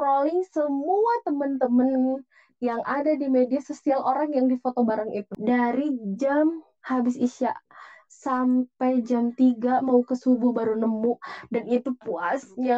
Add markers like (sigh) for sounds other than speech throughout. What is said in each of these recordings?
scrolling semua temen-temen yang ada di media sosial orang yang difoto bareng itu. Dari jam habis isya sampai jam 3 mau ke subuh baru nemu. Dan itu puasnya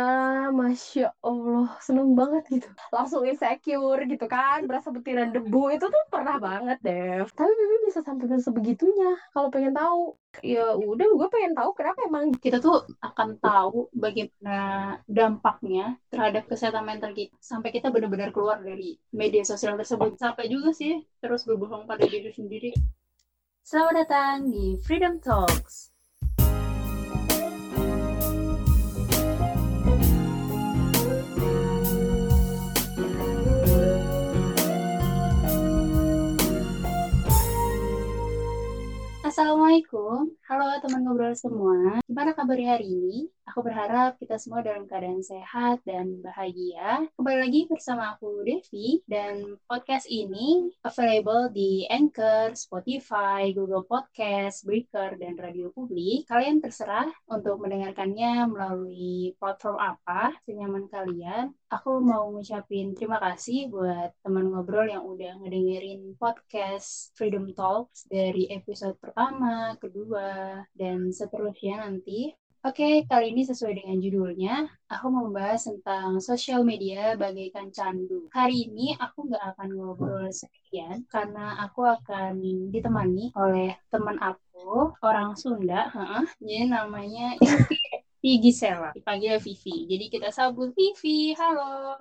masya allah seneng banget gitu. Langsung insecure gitu kan berasa butiran debu. Itu tuh pernah banget deh tapi Bibi bisa sampai sebegitunya kalau pengen tahu. Ya udah gue pengen tahu kenapa emang kita tuh akan tahu bagaimana dampaknya terhadap kesehatan mental kita sampai kita benar-benar keluar dari media sosial tersebut. Sampai juga sih terus berbohong pada diri sendiri Selamat datang di Freedom Talks. Assalamualaikum, halo teman ngobrol semua. Gimana kabarnya hari ini? Aku berharap kita semua dalam keadaan sehat dan bahagia. Kembali lagi bersama aku Devi dan podcast ini available di Anchor, Spotify, Google Podcast, Breaker, dan Radio Publik. Kalian terserah untuk mendengarkannya melalui platform apa senyaman kalian. Aku mau ngucapin terima kasih buat teman ngobrol yang udah ngedengerin podcast Freedom Talks dari episode pertama kedua, dan seterusnya nanti. Oke, kali ini sesuai dengan judulnya, aku mau membahas tentang sosial media bagaikan candu. Hari ini aku nggak akan ngobrol sekian, karena aku akan ditemani oleh teman aku, orang Sunda, huh? jadi namanya Vivi Gisela, dipanggil Vivi. Jadi kita sambut Vivi, halo.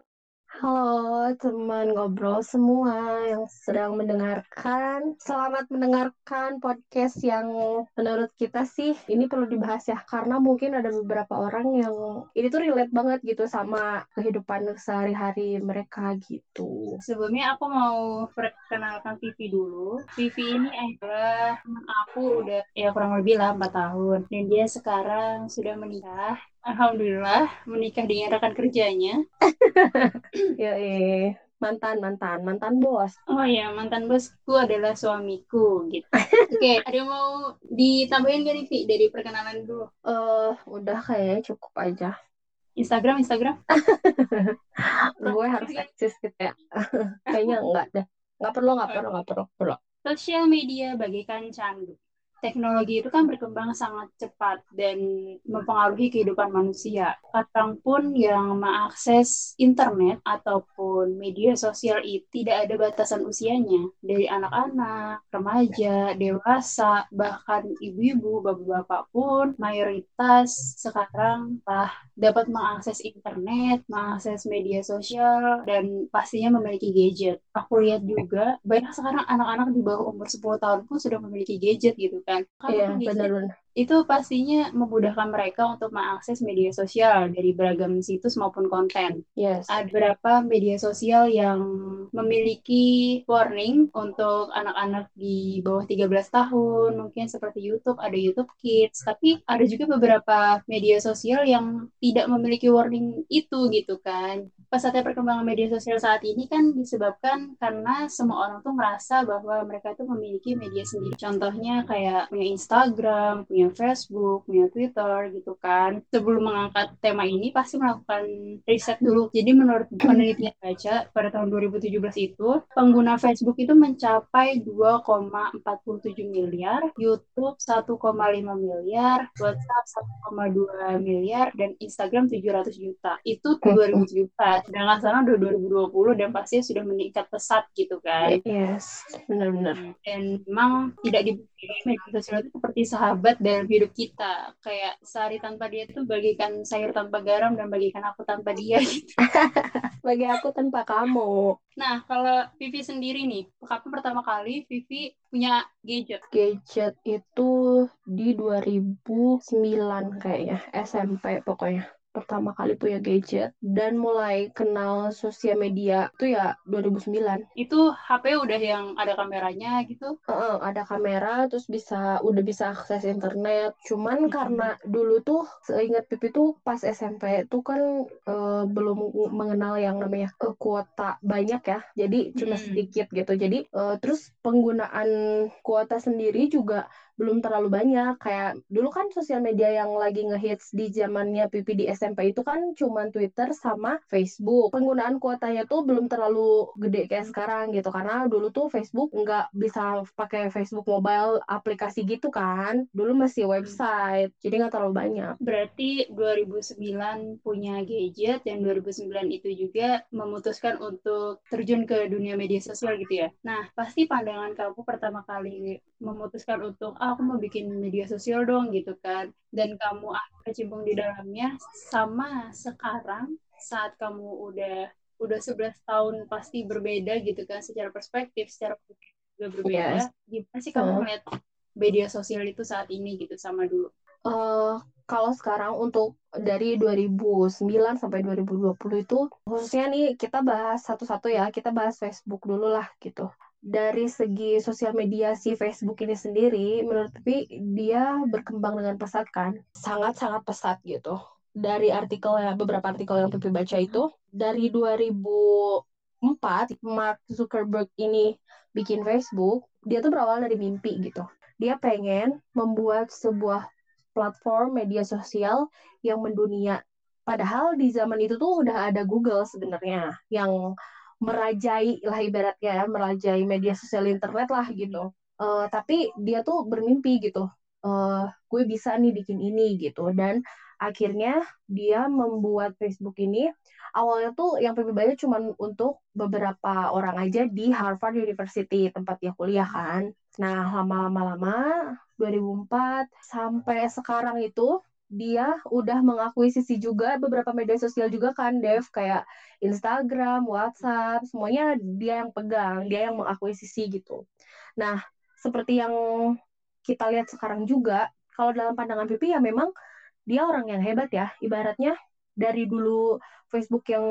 Halo teman ngobrol semua yang sedang mendengarkan. Selamat mendengarkan podcast yang menurut kita sih ini perlu dibahas ya karena mungkin ada beberapa orang yang ini tuh relate banget gitu sama kehidupan sehari-hari mereka gitu. Sebelumnya aku mau perkenalkan Vivi dulu. Vivi ini adalah teman aku udah ya kurang lebih lah 4 tahun dan dia sekarang sudah menikah Alhamdulillah menikah dengan rekan kerjanya. (laughs) ya eh mantan mantan mantan bos. Oh ya mantan bosku adalah suamiku gitu. (laughs) Oke okay, ada yang mau ditambahin gak nih Vi dari perkenalan dulu? Eh uh, udah kayaknya cukup aja. Instagram Instagram. (laughs) Gue harus eksis gitu ya. kayaknya enggak deh. Nggak perlu nggak perlu nggak perlu perlu. Sosial media bagaikan candu teknologi itu kan berkembang sangat cepat dan mempengaruhi kehidupan manusia. Kadang pun yang mengakses internet ataupun media sosial itu tidak ada batasan usianya. Dari anak-anak, remaja, dewasa, bahkan ibu-ibu, bapak-bapak pun mayoritas sekarang lah dapat mengakses internet, mengakses media sosial, dan pastinya memiliki gadget. Aku lihat juga banyak sekarang anak-anak di bawah umur 10 tahun pun sudah memiliki gadget gitu kan kan. Iya, benar-benar itu pastinya memudahkan mereka untuk mengakses media sosial dari beragam situs maupun konten. Yes. Ada beberapa media sosial yang memiliki warning untuk anak-anak di bawah 13 tahun, mungkin seperti YouTube, ada YouTube Kids, tapi ada juga beberapa media sosial yang tidak memiliki warning itu gitu kan. Pesatnya perkembangan media sosial saat ini kan disebabkan karena semua orang tuh merasa bahwa mereka tuh memiliki media sendiri. Contohnya kayak punya Instagram, punya punya Facebook, punya Twitter gitu kan. Sebelum mengangkat tema ini pasti melakukan riset dulu. Jadi menurut penelitian baca pada tahun 2017 itu pengguna Facebook itu mencapai 2,47 miliar, YouTube 1,5 miliar, WhatsApp 1,2 miliar dan Instagram 700 juta. Itu 2017. Sedangkan sekarang udah 2020 dan pastinya sudah meningkat pesat gitu kan. Yes, benar-benar. Dan memang tidak dibuktikan media sosial itu seperti sahabat dan dalam hidup kita. Kayak sehari tanpa dia itu bagikan sayur tanpa garam dan bagikan aku tanpa dia (laughs) gitu. Bagi aku tanpa kamu. Nah kalau Vivi sendiri nih kapan pertama kali Vivi punya gadget? Gadget itu di 2009 kayaknya SMP pokoknya pertama kali punya gadget dan mulai kenal sosial media itu ya 2009. Itu HP udah yang ada kameranya gitu? Uh, ada kamera terus bisa udah bisa akses internet. Cuman hmm. karena dulu tuh seingat Pipi tuh pas SMP tuh kan uh, belum mengenal yang namanya uh, kuota banyak ya. Jadi cuma hmm. sedikit gitu. Jadi uh, terus penggunaan kuota sendiri juga belum terlalu banyak. Kayak dulu kan sosial media yang lagi ngehits di zamannya Pipi di SMP itu kan cuman Twitter sama Facebook. Penggunaan kuotanya tuh belum terlalu gede kayak sekarang gitu karena dulu tuh Facebook nggak bisa pakai Facebook mobile aplikasi gitu kan. Dulu masih website jadi nggak terlalu banyak. Berarti 2009 punya gadget dan 2009 itu juga memutuskan untuk terjun ke dunia media sosial gitu ya. Nah, pasti pandangan kamu pertama kali memutuskan untuk ah, aku mau bikin media sosial dong gitu kan. Dan kamu kecimpung di dalamnya sama sekarang saat kamu udah udah 11 tahun pasti berbeda gitu kan secara perspektif, secara juga berbeda. Yes. Gimana sih kamu Hmm. melihat media sosial itu saat ini gitu sama dulu? eh kalau sekarang untuk dari 2009 sampai 2020 itu khususnya nih kita bahas satu-satu ya kita bahas Facebook dulu lah gitu dari segi sosial media si Facebook ini sendiri menurut Pipi dia berkembang dengan pesat kan? Sangat-sangat pesat gitu. Dari artikel ya beberapa artikel yang Pipi baca itu dari 2004 Mark Zuckerberg ini bikin Facebook dia tuh berawal dari mimpi gitu. Dia pengen membuat sebuah platform media sosial yang mendunia. Padahal di zaman itu tuh udah ada Google sebenarnya yang merajai lah ibaratnya ya, merajai media sosial internet lah gitu. Eh, tapi dia tuh bermimpi gitu, eh, gue bisa nih bikin ini gitu. Dan akhirnya dia membuat Facebook ini. Awalnya tuh yang Pipi baca cuma untuk beberapa orang aja di Harvard University tempat dia kuliah kan. Nah lama-lama-lama 2004 sampai sekarang itu dia udah mengakuisisi juga beberapa media sosial juga kan Dev kayak Instagram, WhatsApp, semuanya dia yang pegang, dia yang mengakuisisi gitu. Nah, seperti yang kita lihat sekarang juga, kalau dalam pandangan Pipi ya memang dia orang yang hebat ya. Ibaratnya dari dulu Facebook yang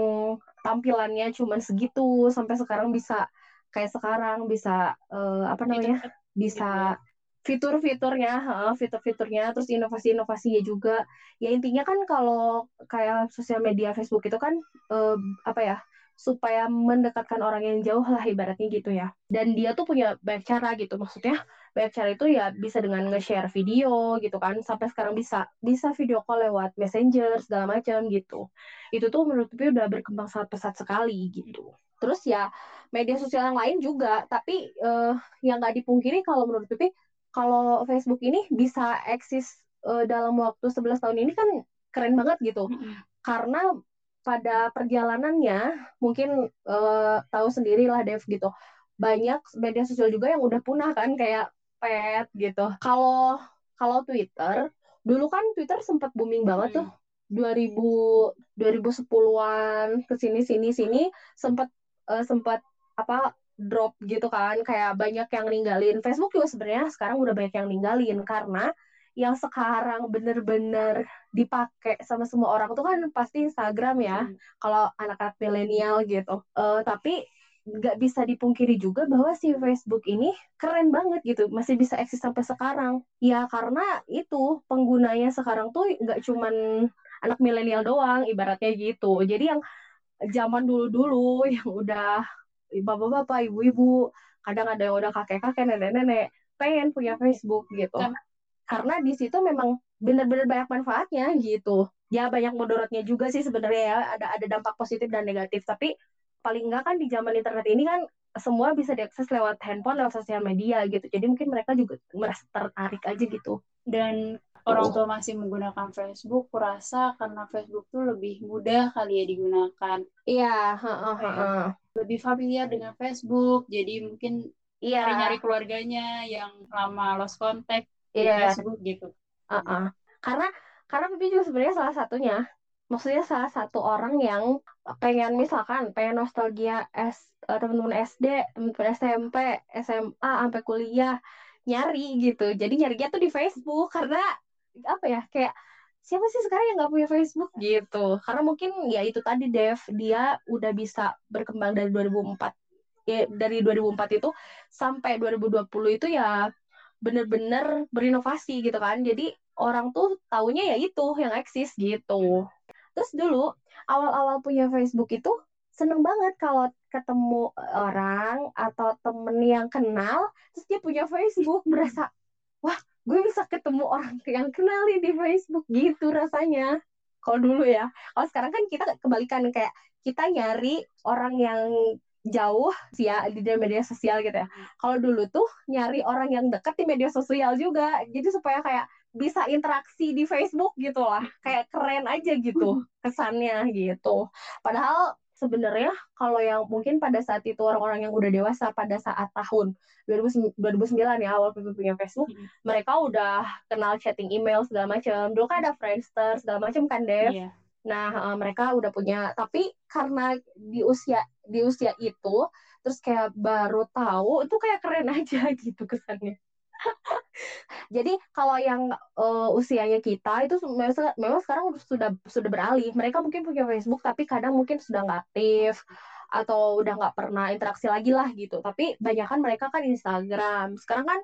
tampilannya cuma segitu sampai sekarang bisa kayak sekarang bisa uh, apa namanya? bisa fitur-fiturnya, fitur-fiturnya, terus inovasi-inovasinya juga. Ya intinya kan kalau kayak sosial media Facebook itu kan eh, apa ya supaya mendekatkan orang yang jauh lah ibaratnya gitu ya. Dan dia tuh punya banyak cara gitu, maksudnya banyak cara itu ya bisa dengan nge-share video gitu kan, sampai sekarang bisa bisa video call lewat messenger segala macam gitu. Itu tuh menurut gue udah berkembang sangat pesat sekali gitu. Terus ya media sosial yang lain juga, tapi uh, yang nggak dipungkiri kalau menurut Pipi kalau Facebook ini bisa eksis uh, dalam waktu 11 tahun ini kan keren banget gitu. Mm-hmm. Karena pada perjalanannya mungkin uh, tahu sendirilah Dev gitu. Banyak media sosial juga yang udah punah kan kayak pet gitu. Kalau kalau Twitter dulu kan Twitter sempat booming banget tuh. 2000 2010-an ke sini sini sini sempat uh, sempat apa drop gitu kan kayak banyak yang ninggalin. Facebook juga sebenarnya sekarang udah banyak yang ninggalin karena yang sekarang bener-bener dipakai sama semua orang tuh kan pasti Instagram ya hmm. kalau anak-anak milenial gitu. Uh, tapi nggak bisa dipungkiri juga bahwa si Facebook ini keren banget gitu masih bisa eksis sampai sekarang. Ya karena itu penggunanya sekarang tuh nggak cuman anak milenial doang ibaratnya gitu. Jadi yang zaman dulu-dulu yang udah bapak-bapak, ibu-ibu, kadang ada yang udah kakek-kakek, nenek-nenek, pengen punya Facebook gitu. Karena, Karena di situ memang benar-benar banyak manfaatnya gitu. Ya banyak mudaratnya juga sih sebenarnya ya, ada ada dampak positif dan negatif. Tapi paling enggak kan di zaman internet ini kan semua bisa diakses lewat handphone, lewat sosial media gitu. Jadi mungkin mereka juga merasa tertarik aja gitu. Dan orang tua masih menggunakan Facebook, kurasa karena Facebook tuh lebih mudah kali ya digunakan. Iya, heeh, heeh lebih familiar dengan Facebook, jadi mungkin yeah. nyari-nyari keluarganya yang lama lost contact yeah. di iya. Facebook gitu. Uh -uh. Karena karena Pipi juga sebenarnya salah satunya. Maksudnya salah satu orang yang pengen misalkan pengen nostalgia S uh, teman-teman SD, teman-teman SMP, SMA sampai kuliah nyari gitu. Jadi nyarinya tuh di Facebook karena apa ya kayak siapa sih sekarang yang nggak punya Facebook? Gitu. Karena mungkin ya itu tadi Dev. Dia udah bisa berkembang dari 2004 ya, dari 2004 itu sampai 2020 itu ya bener-bener berinovasi gitu kan. Jadi orang tuh taunya ya itu yang eksis gitu. Terus dulu awal-awal punya Facebook itu seneng banget kalau ketemu orang atau temen yang kenal terus dia punya Facebook berasa wah gue bisa ketemu orang (laughs) yang kenali di Facebook gitu rasanya. Kalau dulu ya. Kalau sekarang kan kita kebalikan kayak kita nyari orang yang jauh sih ya di media sosial gitu ya. Kalau dulu tuh nyari orang yang dekat di media sosial juga. Jadi supaya kayak bisa interaksi di Facebook gitu lah. Kayak keren aja gitu kesannya gitu. Padahal sebenarnya kalau yang mungkin pada saat itu orang-orang yang udah dewasa pada saat tahun 2009 ya awal punya Facebook hmm. mereka udah kenal chatting email segala macam dulu kan ada Friendster segala macam kan Dev yeah. nah uh, mereka udah punya tapi karena di usia di usia itu terus kayak baru tahu itu kayak keren (laughs) aja gitu kesannya (laughs) jadi kalau yang uh, usianya kita itu memang sekarang sudah sudah beralih. Mereka mungkin punya Facebook tapi kadang mungkin sudah nggak aktif atau udah nggak pernah interaksi lagi lah gitu. Tapi banyak kan mereka kan Instagram. Sekarang kan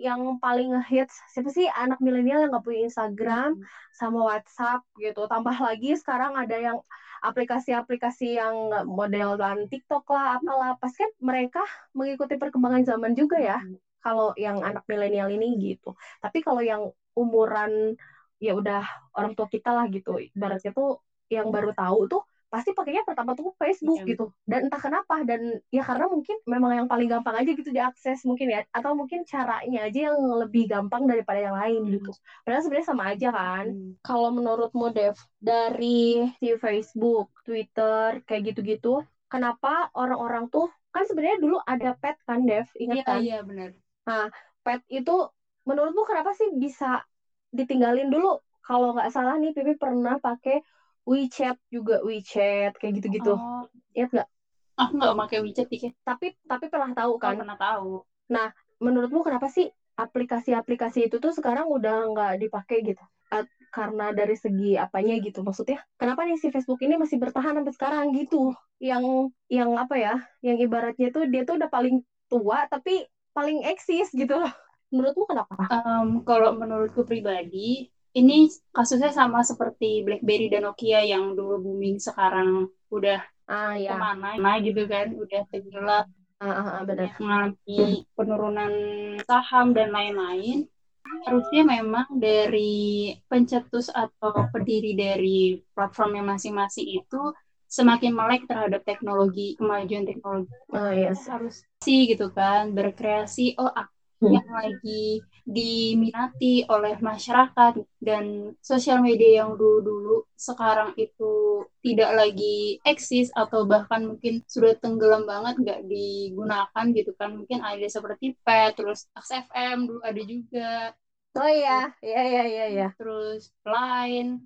yang paling hits siapa sih anak milenial yang nggak punya Instagram hmm. sama WhatsApp gitu. Tambah lagi sekarang ada yang aplikasi-aplikasi yang model dan TikTok lah apalah. Pasti kan mereka mengikuti perkembangan zaman juga ya. Kalau yang anak milenial ini gitu. Tapi kalau yang umuran ya udah orang tua kita lah gitu. Ibaratnya tuh yang baru tahu tuh pasti pakainya pertama tuh Facebook ya, gitu. dan entah kenapa dan ya karena mungkin memang yang paling gampang aja gitu diakses mungkin ya. Atau mungkin caranya aja yang lebih gampang daripada yang lain hmm. gitu. Padahal sebenarnya sama aja kan. Hmm. kalau menurutmu Dev dari si Facebook Twitter kayak gitu-gitu kenapa orang-orang tuh kan sebenarnya dulu ada pet kan Dev? Ingat iya, kan? iya benar Nah, pet itu menurutmu kenapa sih bisa ditinggalin dulu? Kalau nggak salah nih, Pipi pernah pakai WeChat juga WeChat kayak gitu-gitu. Oh. Ingat nggak? Aku nggak pakai WeChat sih. Tapi tapi pernah tahu kan? Pernah tahu. Nah, menurutmu kenapa sih aplikasi-aplikasi itu tuh sekarang udah nggak dipakai gitu? karena dari segi apanya gitu maksudnya kenapa nih si Facebook ini masih bertahan sampai sekarang gitu yang yang apa ya yang ibaratnya tuh dia tuh udah paling tua tapi paling eksis gitu loh. Menurutmu kenapa? Um, kalau menurutku pribadi, ini kasusnya sama seperti BlackBerry dan Nokia yang dulu booming sekarang udah ah, ya. ke mana, nah gitu kan, udah tenggelam, ah, ah, ah, benar. mengalami penurunan saham dan lain-lain. Harusnya memang dari pencetus atau pendiri dari platformnya masing-masing itu semakin melek terhadap teknologi kemajuan teknologi oh, yes. harus sih gitu kan berkreasi oh hmm. yang lagi diminati oleh masyarakat dan sosial media yang dulu-dulu sekarang itu tidak lagi eksis atau bahkan mungkin sudah tenggelam banget nggak digunakan gitu kan mungkin ada seperti Pet terus XFM dulu ada juga oh iya iya iya iya ya. terus Line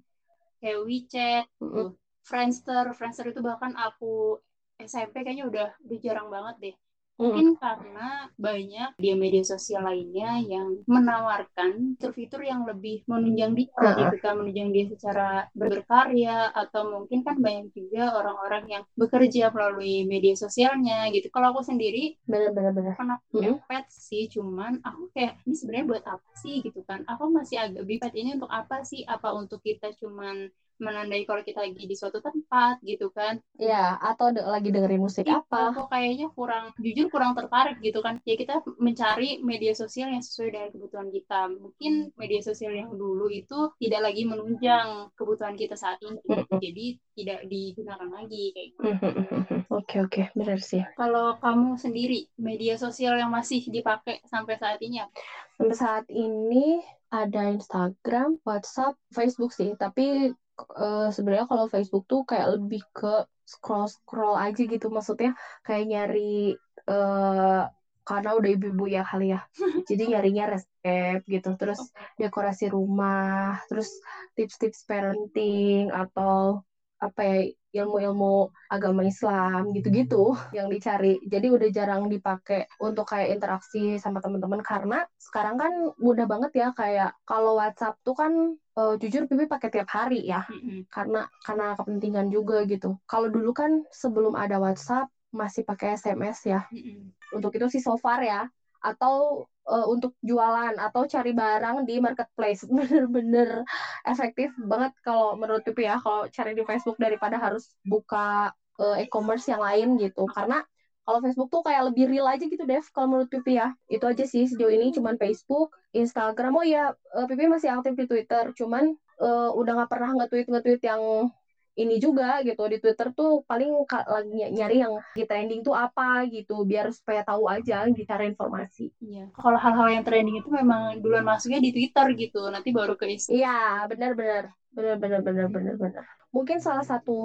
kayak WeChat mm -hmm. Friendster, Friendster itu bahkan aku SMP kayaknya udah udah jarang banget deh. Mungkin hmm. karena banyak di media sosial lainnya yang menawarkan fitur-fitur yang lebih menunjang dia, uh. gitu kan, menunjang dia secara berkarya atau mungkin kan banyak juga orang-orang yang bekerja melalui media sosialnya gitu. Kalau aku sendiri benar-benar pernah punya pet sih, cuman aku kayak ini sebenarnya buat apa sih gitu kan? Aku masih agak bingung pet ini untuk apa sih? Apa untuk kita cuman menandai kalau kita lagi di suatu tempat gitu kan. Ya atau de lagi dengerin musik itu apa. kok kayaknya kurang jujur kurang tertarik gitu kan. Ya kita mencari media sosial yang sesuai dengan kebutuhan kita. Mungkin media sosial yang dulu itu tidak lagi menunjang kebutuhan kita saat ini. Jadi tidak digunakan lagi kayak gitu. Oke oke. Benar sih. Kalau kamu sendiri media sosial yang masih dipakai sampai saat ini apa? sampai saat ini ada Instagram, WhatsApp, Facebook sih. Tapi uh, sebenarnya kalau Facebook tuh kayak lebih ke scroll scroll aja gitu. Maksudnya kayak nyari uh, karena udah ibu-ibu ya kali ya. (laughs) Jadi nyarinya resep gitu terus dekorasi rumah terus tips-tips parenting atau apa ya ilmu-ilmu agama Islam gitu-gitu yang dicari. Jadi udah jarang dipakai untuk kayak interaksi sama teman-teman karena sekarang kan mudah banget ya kayak kalau WhatsApp tuh kan uh, jujur Pipi pakai tiap hari ya. Mm-hmm. Karena karena kepentingan juga gitu. Kalau dulu kan sebelum ada WhatsApp masih pakai SMS ya. Mm-hmm. Untuk itu sih so far ya atau uh, untuk jualan atau cari barang di marketplace. (laughs) Bener-bener efektif banget kalau menurut Pipi ya kalau cari di Facebook daripada harus buka uh, e-commerce yang lain gitu. Karena kalau Facebook tuh kayak lebih real aja gitu Dev kalau menurut Pipi ya. Itu aja sih sejauh ini cuman Facebook Instagram. Oh ya uh, Pipi masih aktif di Twitter cuman uh, udah nggak pernah nge-tweet nge-tweet yang ini juga gitu di Twitter tuh paling lagi nyari yang di trending tuh apa gitu biar supaya tahu aja cari informasi. Iya. Kalau hal-hal yang trending itu memang duluan masuknya di Twitter gitu, nanti baru ke Instagram. Iya, benar-benar. Benar-benar benar-benar benar. Mungkin salah satu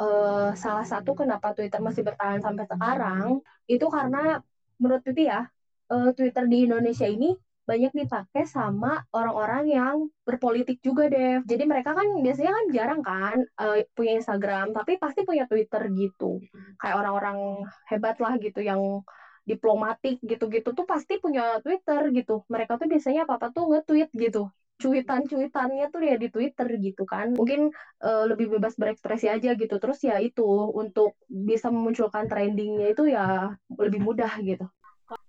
uh, salah satu kenapa Twitter masih bertahan sampai sekarang itu karena menurut Pipi ya, uh, Twitter di Indonesia ini banyak dipakai sama orang-orang yang berpolitik juga deh. Jadi mereka kan biasanya kan jarang kan uh, punya Instagram, tapi pasti punya Twitter gitu. Kayak orang-orang hebat lah gitu yang diplomatik gitu-gitu tuh pasti punya Twitter gitu. Mereka tuh biasanya apa-apa tuh nge-tweet gitu. Cuitan-cuitannya tuh ya di Twitter gitu kan. Mungkin uh, lebih bebas berekspresi aja gitu. Terus ya itu untuk bisa memunculkan trendingnya itu ya lebih mudah gitu.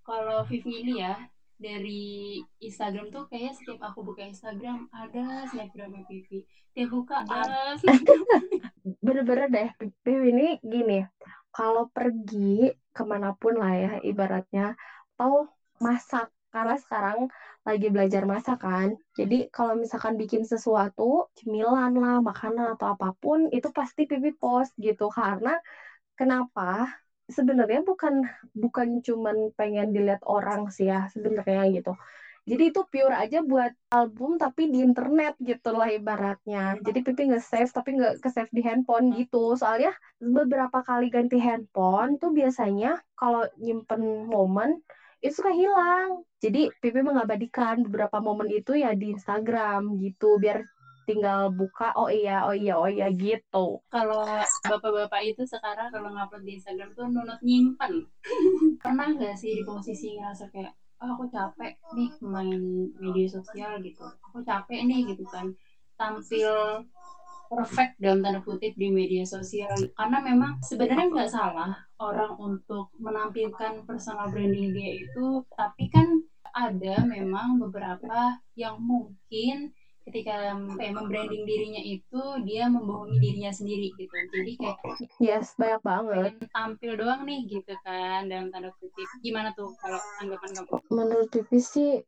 Kalau Vivi ini ya, dari Instagram tuh kayaknya setiap aku buka Instagram ada snapgram Pipi tiap buka ada. (laughs) bener-bener deh Pipi ini gini kalau pergi ke mana pun lah ya ibaratnya atau masak karena sekarang lagi belajar masak kan jadi kalau misalkan bikin sesuatu cemilan lah makanan atau apa pun itu pasti Pipi post gitu karena kenapa sebenarnya bukan bukan cuman pengen dilihat orang sih ya sebenarnya gitu. Jadi itu pure aja buat album tapi di internet gitu lah ibaratnya. Jadi pipi nge-save tapi nggak ke-save di handphone gitu. Soalnya beberapa kali ganti handphone tuh biasanya kalau nyimpen momen itu suka hilang. Jadi pipi mengabadikan beberapa momen itu ya di Instagram gitu biar tinggal buka oh iya oh iya oh iya gitu. Kalau bapak-bapak itu sekarang kalau ngupload di Instagram tuh nunut nyimpen. (laughs) Pernah nggak sih di posisi ngerasa kayak oh aku capek nih main media sosial gitu. Aku capek nih gitu kan. Tampil perfect dalam tanda kutip di media sosial. Karena memang sebenarnya nggak salah orang untuk menampilkan personal branding dia itu tapi kan ada memang beberapa yang mungkin ketika kayak membranding dirinya itu dia membohongi dirinya sendiri gitu. Jadi kayak yes banyak banget. tampil doang nih gitu kan dalam tanda kutip. Gimana tuh kalau anggapan kamu? Menurut Pipi sih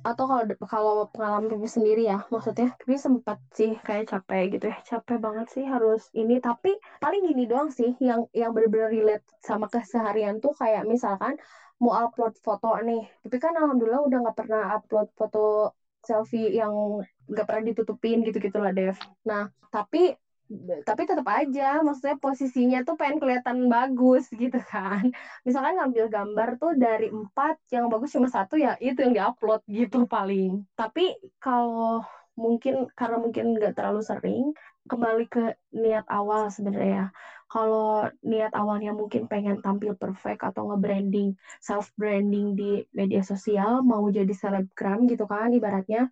atau kalau kalau pengalaman Pipi sendiri ya maksudnya Pipi sempat sih kayak capek gitu ya. Capek banget sih harus ini tapi paling gini doang sih yang yang benar-benar relate sama keseharian tuh kayak misalkan mau upload foto nih. Tapi kan alhamdulillah udah nggak pernah upload foto selfie yang nggak pernah ditutupin gitu gitulah Dev. Nah tapi tapi tetap aja maksudnya posisinya tuh pengen kelihatan bagus gitu kan. Misalkan ngambil gambar tuh dari empat yang bagus cuma satu ya itu yang diupload gitu paling. Tapi kalau mungkin karena mungkin nggak terlalu sering kembali ke niat awal sebenarnya kalau niat awalnya mungkin pengen tampil perfect atau nge-branding self branding di media sosial mau jadi selebgram gitu kan ibaratnya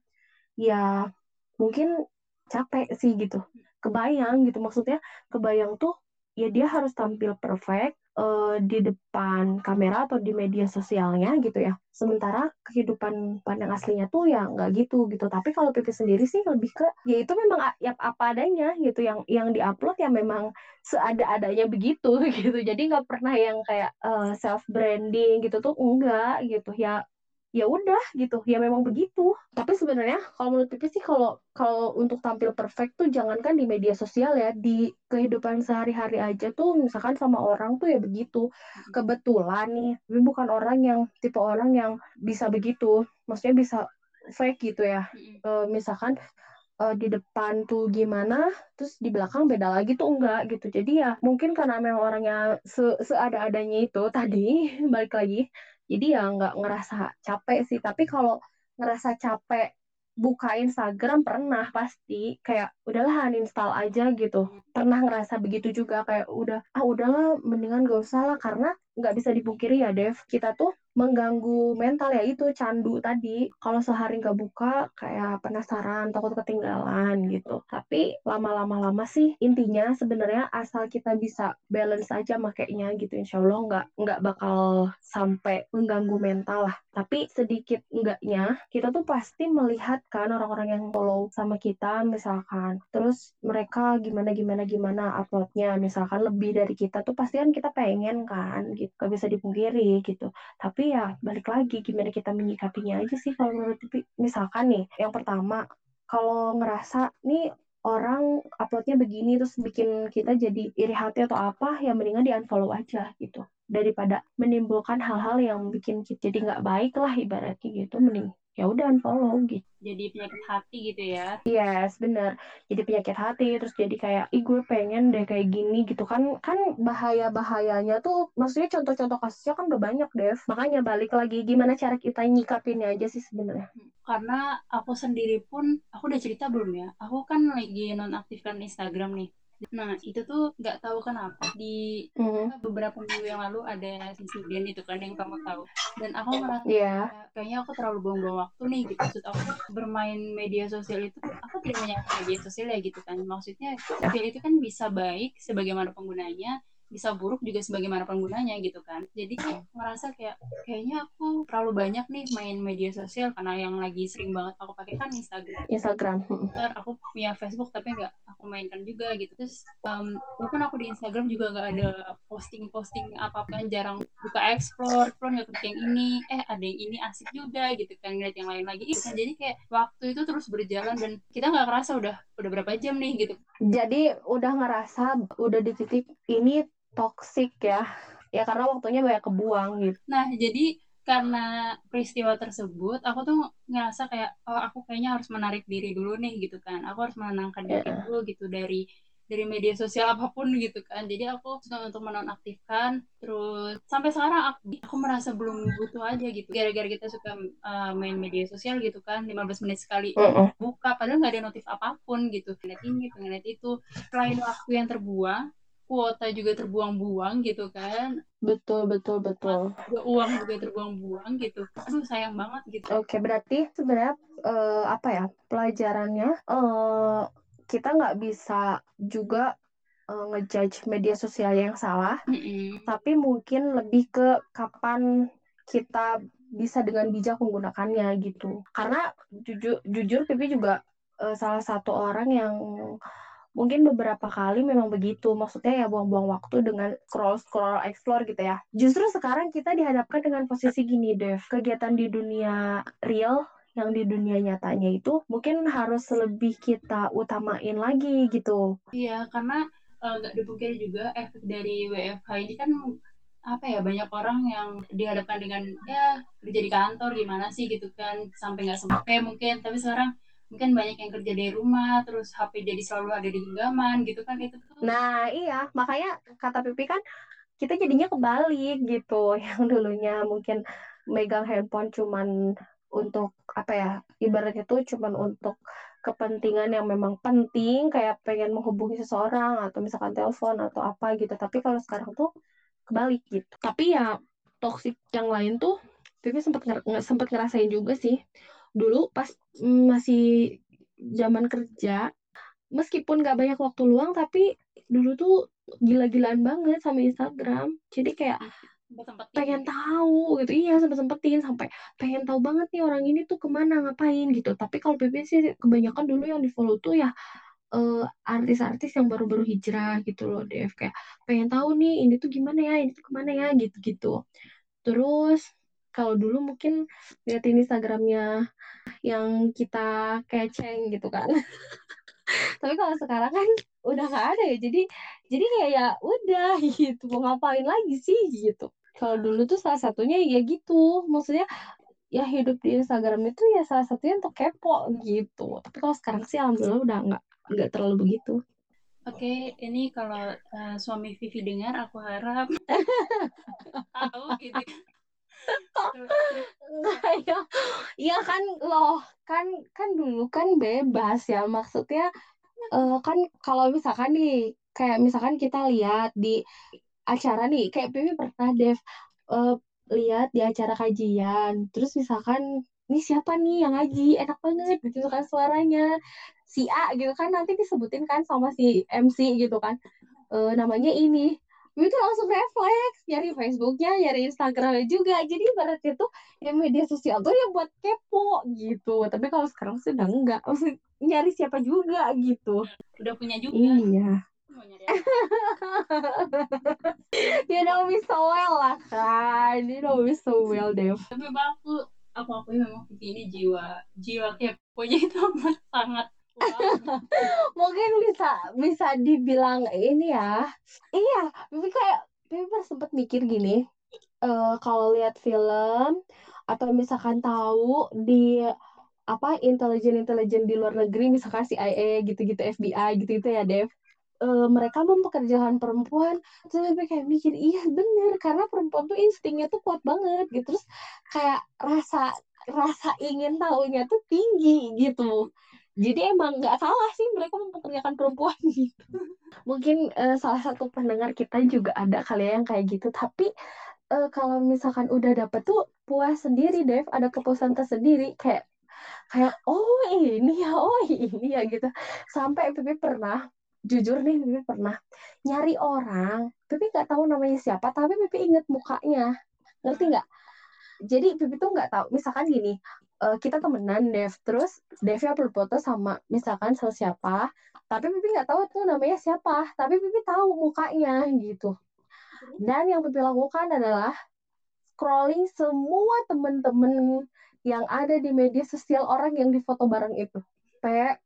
ya mungkin capek sih gitu. Kebayang gitu maksudnya kebayang tuh ya dia harus tampil perfect uh, di depan kamera atau di media sosialnya gitu ya. Sementara kehidupan pandang aslinya tuh ya nggak gitu gitu. Tapi kalau Pipi sendiri sih lebih ke ya itu memang ya apa adanya gitu. Yang yang diupload ya memang seada-adanya begitu (laughs) gitu. Jadi nggak pernah yang kayak uh, eh, self branding gitu tuh enggak gitu. Ya ya udah gitu. Ya memang begitu. Tapi sebenarnya kalau menurut Pipi sih kalau kalau untuk tampil perfect tuh jangankan di media sosial ya. Di kehidupan sehari-hari aja tuh misalkan sama orang tuh ya begitu. Hmm. kebetulan nih tapi bukan orang yang tipe orang yang bisa begitu. Maksudnya bisa fake gitu ya. E, misalkan e, di depan tuh gimana terus di belakang beda lagi tuh enggak gitu. Jadi ya mungkin karena memang orangnya se seada-adanya itu tadi (laughs) balik lagi jadi ya nggak ngerasa capek sih. Tapi kalau ngerasa capek buka Instagram pernah pasti. Kayak udahlah uninstall aja gitu. Pernah ngerasa begitu juga. Kayak udah ah udahlah mendingan gak usah lah. Karena nggak bisa dipungkiri ya Dev. Kita tuh mengganggu mental ya itu candu tadi. Kalau sehari nggak buka kayak penasaran takut ketinggalan gitu. Tapi lama-lama lama sih intinya sebenarnya asal kita bisa balance aja makainya gitu insya Allah nggak nggak bakal sampai mengganggu mental lah. Tapi sedikit enggaknya kita tuh pasti melihat kan orang-orang yang follow sama kita misalkan. Terus mereka gimana gimana gimana uploadnya. Misalkan lebih dari kita tuh pasti kan kita pengen kan gitu gak bisa dipungkiri gitu. Tapi ya balik lagi gimana kita menyikapinya aja sih kalau menurut misalkan nih yang pertama kalau ngerasa nih orang uploadnya begini terus bikin kita jadi iri hati atau apa ya mendingan di unfollow aja gitu. Daripada menimbulkan hal-hal yang bikin kita jadi nggak baik lah ibaratnya gitu mending ya udah unfollow gitu. Jadi penyakit hati gitu ya? Yes bener. Jadi penyakit hati terus jadi kayak ih gue pengen deh kayak gini gitu. Kan kan bahaya bahayanya tuh maksudnya contoh-contoh kasusnya kan udah banyak Dev. Makanya balik lagi gimana cara kita nyikapinnya aja sih sebenarnya. Karena aku sendiri pun aku udah cerita belum ya? Aku kan lagi nonaktifkan Instagram nih Nah, itu tuh nggak tahu kenapa di Mhm. beberapa minggu yang lalu ada insiden itu kan yang kamu tahu. Dan aku merasa kayak- kayaknya aku terlalu buang-buang waktu nih gitu. Maksud aku bermain media sosial itu aku tidak menyangka media sosial ya gitu kan. Maksudnya sosial itu kan bisa baik sebagaimana penggunanya, bisa buruk juga sebagaimana penggunanya gitu kan. Jadi kayak (clears throat) merasa kayak kayaknya aku terlalu banyak nih main media sosial karena yang lagi sering banget aku pakai kan Instagram. Instagram. Twitter, aku punya Facebook tapi nggak aku mainkan juga gitu terus um, bahkan aku di Instagram juga nggak ada posting-posting apa-apa jarang buka explore explore nggak klik yang ini eh ada yang ini asik juga gitu kan ngeliat yang lain lagi gitu kan jadi kayak waktu itu terus berjalan dan kita nggak kerasa udah udah berapa jam nih gitu jadi udah ngerasa udah di titik ini toxic ya. Ya karena waktunya banyak kebuang gitu. Nah jadi karena peristiwa tersebut aku tuh ngerasa kayak oh aku kayaknya harus menarik diri dulu nih gitu kan. Aku harus menenangkan diri Yeah. dulu gitu dari dari media sosial apa pun gitu kan. Jadi aku untuk menonaktifkan terus sampai sekarang aku, aku merasa belum butuh aja gitu. Gara-gara kita suka uh, main media sosial gitu kan 15 menit sekali buka padahal nggak ada notif apa pun gitu. Ngeliat ini ngeliat itu. Selain waktu yang terbuang kuota juga terbuang-buang gitu kan betul betul betul juga uang juga terbuang-buang gitu aduh sayang banget gitu Oke, berarti sebenarnya eh, apa ya pelajarannya eh, kita nggak bisa juga eh, ngejudge media sosial yang salah, Mm-mm. tapi mungkin lebih ke kapan kita bisa dengan bijak menggunakannya gitu. Karena jujur jujur Pipi juga eh, salah satu orang yang mungkin beberapa kali memang begitu. Maksudnya ya buang-buang waktu dengan scroll-scroll explore gitu ya. Justru sekarang kita dihadapkan dengan posisi gini, Dev. Kegiatan di dunia real yang di dunia nyatanya itu mungkin harus lebih kita utamain lagi gitu. Iya, karena eh, nggak dipungkiri juga efek dari WFH ini kan apa ya banyak orang yang dihadapkan dengan ya kerja di kantor gimana sih gitu kan sampai nggak sampai mungkin tapi sekarang mungkin banyak yang kerja dari rumah terus HP jadi selalu ada di genggaman gitu kan itu tuh Nah, iya, makanya kata Pipi kan kita jadinya kebalik gitu. (laughs) Yang dulunya mungkin megang handphone cuman untuk apa ya? Ibaratnya tuh cuman untuk kepentingan yang memang penting kayak pengen menghubungi seseorang atau misalkan telepon atau apa gitu. Tapi kalau sekarang tuh kebalik gitu. Tapi ya toxic yang lain tuh Pipi sempat nger- nge- sempat ngerasain juga sih. Dulu pas masih zaman kerja meskipun gak banyak waktu luang tapi dulu tuh gila-gilaan banget sama Instagram. Jadi kayak sempetin pengen tahu gitu. Iya sempet sempetin sampai pengen tahu banget nih orang ini tuh ke mana ngapain gitu. Tapi kalau PP sih kebanyakan dulu yang di follow tuh ya eh, artis-artis yang baru-baru hijrah gitu loh Dev. Kayak pengen tahu nih ini tuh gimana ya ini tuh ke mana ya gitu-gitu. Terus kalau dulu mungkin liatin Instagramnya yang kita keceng gitu kan. (laughs) Tapi kalau sekarang kan udah nggak ada ya. Jadi jadi kayak ya udah (laughs) gitu. Mau ngapain lagi sih gitu. Kalau dulu tuh salah satunya ya gitu. Maksudnya ya hidup di Instagram itu ya salah satunya untuk kepo gitu. Tapi kalau sekarang sih alhamdulillah udah nggak nggak terlalu begitu. Oke ini kalau eh, suami Vivi dengar aku harap (laughs) tahu gitu Enggak ya. Iya kan loh kan kan dulu kan bebas ya. Maksudnya eh, kan kalau misalkan nih kayak misalkan kita lihat di acara nih kayak Pipi pernah Dev eh, lihat di acara kajian. Terus misalkan ini siapa nih yang ngaji? Enak banget gitu kan suaranya. Si A gitu kan nanti disebutin kan sama si MC gitu kan. Eh, namanya ini Pipi tuh langsung refleks nyari Facebooknya nyari Instagramnya juga. Jadi ibaratnya tuh ya media sosial tuh ya buat kepo gitu. Tapi kalau sekarang sih udah enggak. Maksud nyari siapa juga gitu. Udah punya juga. Iya. You know me so well lah kan you know me so well Dev. Tapi bang aku aku akui memang Vivi ini jiwa jiwa keponya itu (laughs) sangat. (laughs) mungkin bisa bisa dibilang ini ya. Iya Bibi kayak Bibi sempat mikir gini eh kalau lihat film atau misalkan tahu di apa intelijen intelijen di luar negeri misalkan CIA gitu-gitu FBI gitu-gitu ya Dev. Eh, mereka mempekerjakan perempuan terus Bibi kayak mikir iya bener karena perempuan tuh instingnya tuh kuat banget gitu. Terus kayak rasa rasa ingin tahunya tuh tinggi gitu jadi emang nggak salah sih mereka mempekerjakan perempuan (laughs) gitu. Mungkin eh, salah satu pendengar kita juga ada kali ya yang kayak gitu. Tapi eh, kalau misalkan udah dapet tuh puas sendiri, Dev. Ada kepuasan tersendiri. Kayak kayak oh ini ya, oh ini ya gitu. Sampai Pipi pernah, jujur nih Pipi pernah nyari orang. Pipi nggak tahu namanya siapa, tapi Pipi inget mukanya. Ngerti nggak? Jadi Pipi tuh nggak tahu. Misalkan gini, eh, kita temenan Dev. Terus Dev upload foto sama misalkan sama siapa. Tapi Pipi nggak tahu tuh namanya siapa. Tapi Pipi tahu mukanya gitu. Dan yang Pipi lakukan adalah scrolling semua temen-temen yang ada di media sosial orang yang difoto bareng itu. Sampai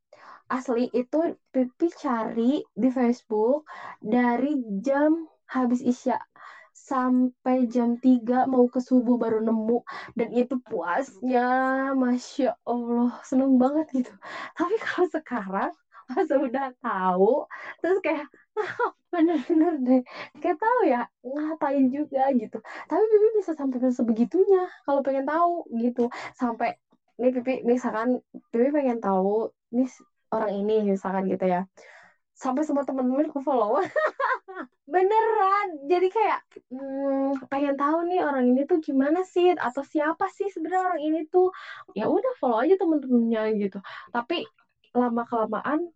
asli itu Pipi cari di Facebook dari jam habis isya sampai jam 3 mau ke subuh baru nemu. Dan itu puasnya masya Allah seneng banget gitu. Tapi kalau sekarang pas udah tahu terus kayak ah, bener-bener deh. Kayak tahu ya ngapain juga gitu. Tapi Pipi bisa sampai sebegitunya kalau pengen tahu gitu. Sampai nih Pipi misalkan Pipi pengen tahu nih orang ini misalkan gitu ya sampai semua teman-teman aku follow. (laughs) Beneran. Jadi kayak hmm, pengen tahu nih orang ini tuh gimana sih atau siapa sih sebenarnya orang ini tuh. Ya udah follow aja temen-temennya gitu. Tapi lama kelamaan